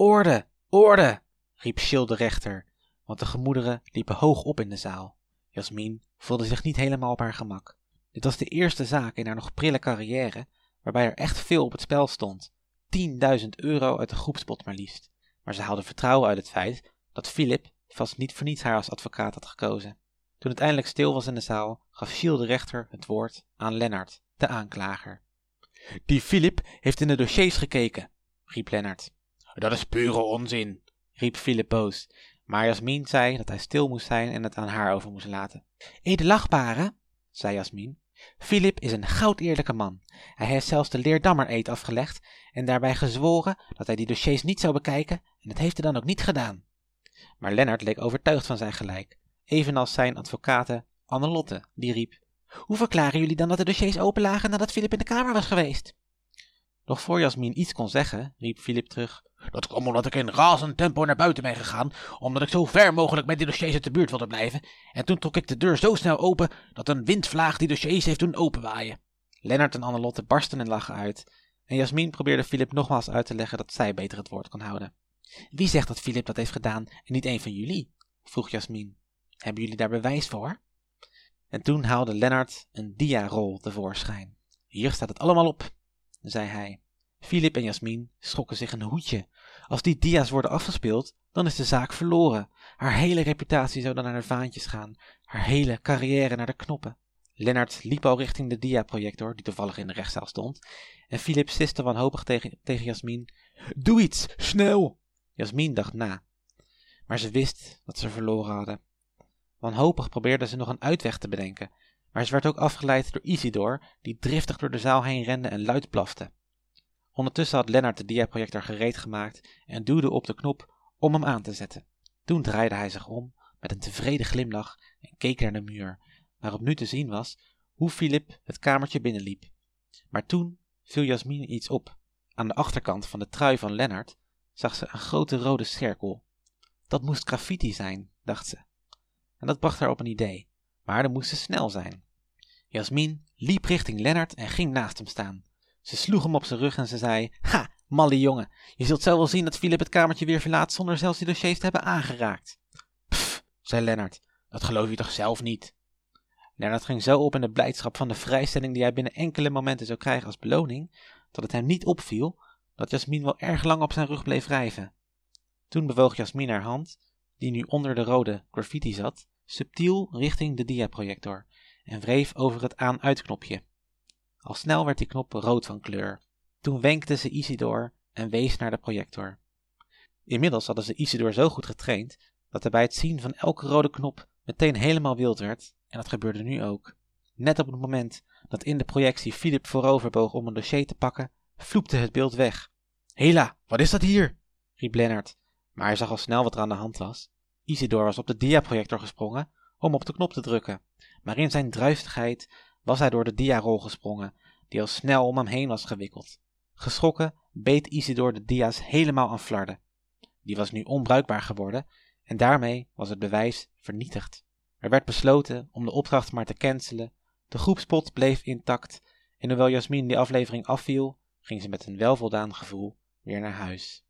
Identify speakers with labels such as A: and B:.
A: Orde, orde, riep Chill de rechter, want de gemoederen liepen hoog op in de zaal. Jasmin voelde zich niet helemaal op haar gemak. Dit was de eerste zaak in haar nog prille carrière waarbij er echt veel op het spel stond. 10.000 euro uit de groepspot maar liefst. Maar ze haalde vertrouwen uit het feit dat Philip vast niet voor niets haar als advocaat had gekozen. Toen het eindelijk stil was in de zaal, gaf Giel de rechter het woord aan Lennart, de aanklager. Die Philip heeft in de dossiers gekeken, riep Lennart. Dat is pure onzin, riep Philip boos. Maar Jasmin zei dat hij stil moest zijn en het aan haar over moest laten. Edelachtbare, zei Jasmin, Philip is een goudeerlijke man. Hij heeft zelfs de leerdammer-eed afgelegd en daarbij gezworen dat hij die dossiers niet zou bekijken en dat heeft hij dan ook niet gedaan. Maar Lennart leek overtuigd van zijn gelijk, evenals zijn advocate Annelotte, die riep: Hoe verklaren jullie dan dat de dossiers open lagen nadat Philip in de kamer was geweest? Nog voor Jasmin iets kon zeggen, riep Philip terug: dat kwam omdat ik in razend tempo naar buiten ben gegaan, omdat ik zo ver mogelijk met die dossiers uit de buurt wilde blijven. En toen trok ik de deur zo snel open dat een windvlaag die dossiers heeft doen openwaaien. Lennart en Annelotte barsten in lachen uit. En Jasmin probeerde Philip nogmaals uit te leggen dat zij beter het woord kon houden. Wie zegt dat Philip dat heeft gedaan en niet een van jullie? vroeg Jasmin. Hebben jullie daar bewijs voor? En toen haalde Lennart een diarol tevoorschijn. Hier staat het allemaal op, zei hij. Philip en Jasmin schrokken zich een hoedje. Als die dia's worden afgespeeld, dan is de zaak verloren. Haar hele reputatie zou dan naar de vaantjes gaan. Haar hele carrière naar de knoppen. Lennart liep al richting de diaprojector, die toevallig in de rechtszaal stond. En Philip siste wanhopig tegen, tegen Jasmin. Doe iets, snel! Jasmin dacht na. Maar ze wist dat ze verloren hadden. Wanhopig probeerde ze nog een uitweg te bedenken. Maar ze werd ook afgeleid door Isidor, die driftig door de zaal heen rende en luid blafte. Ondertussen had Lennart de diaprojector gereed gemaakt en duwde op de knop om hem aan te zetten. Toen draaide hij zich om met een tevreden glimlach en keek naar de muur, waarop nu te zien was hoe Philip het kamertje binnenliep. Maar toen viel Jasmine iets op. Aan de achterkant van de trui van Lennart zag ze een grote rode cirkel. Dat moest graffiti zijn, dacht ze. En dat bracht haar op een idee, maar dan moest ze snel zijn. Jasmin liep richting Lennart en ging naast hem staan. Ze sloeg hem op zijn rug en ze zei: Ha, malle jongen, je zult zo wel zien dat Philip het kamertje weer verlaat zonder zelfs die dossiers te hebben aangeraakt. Pff, zei Lennart, dat geloof je toch zelf niet? Lennart ging zo op in de blijdschap van de vrijstelling die hij binnen enkele momenten zou krijgen als beloning, dat het hem niet opviel dat Jasmin wel erg lang op zijn rug bleef wrijven. Toen bewoog Jasmin haar hand, die nu onder de rode graffiti zat, subtiel richting de diaprojector en wreef over het aan-uitknopje. Al snel werd die knop rood van kleur. Toen wenkte ze Isidor en wees naar de projector. Inmiddels hadden ze Isidor zo goed getraind dat hij bij het zien van elke rode knop meteen helemaal wild werd, en dat gebeurde nu ook. Net op het moment dat in de projectie Philip vooroverboog om een dossier te pakken, vloepte het beeld weg. Hela, wat is dat hier? riep Lennart, maar hij zag al snel wat er aan de hand was. Isidor was op de diaprojector gesprongen om op de knop te drukken, maar in zijn druistigheid was hij door de diarol gesprongen, die al snel om hem heen was gewikkeld. Geschrokken beet Isidor de dia's helemaal aan flarden. Die was nu onbruikbaar geworden en daarmee was het bewijs vernietigd. Er werd besloten om de opdracht maar te cancelen, de groepspot bleef intact en hoewel Jasmin die aflevering afviel, ging ze met een welvoldaan gevoel weer naar huis.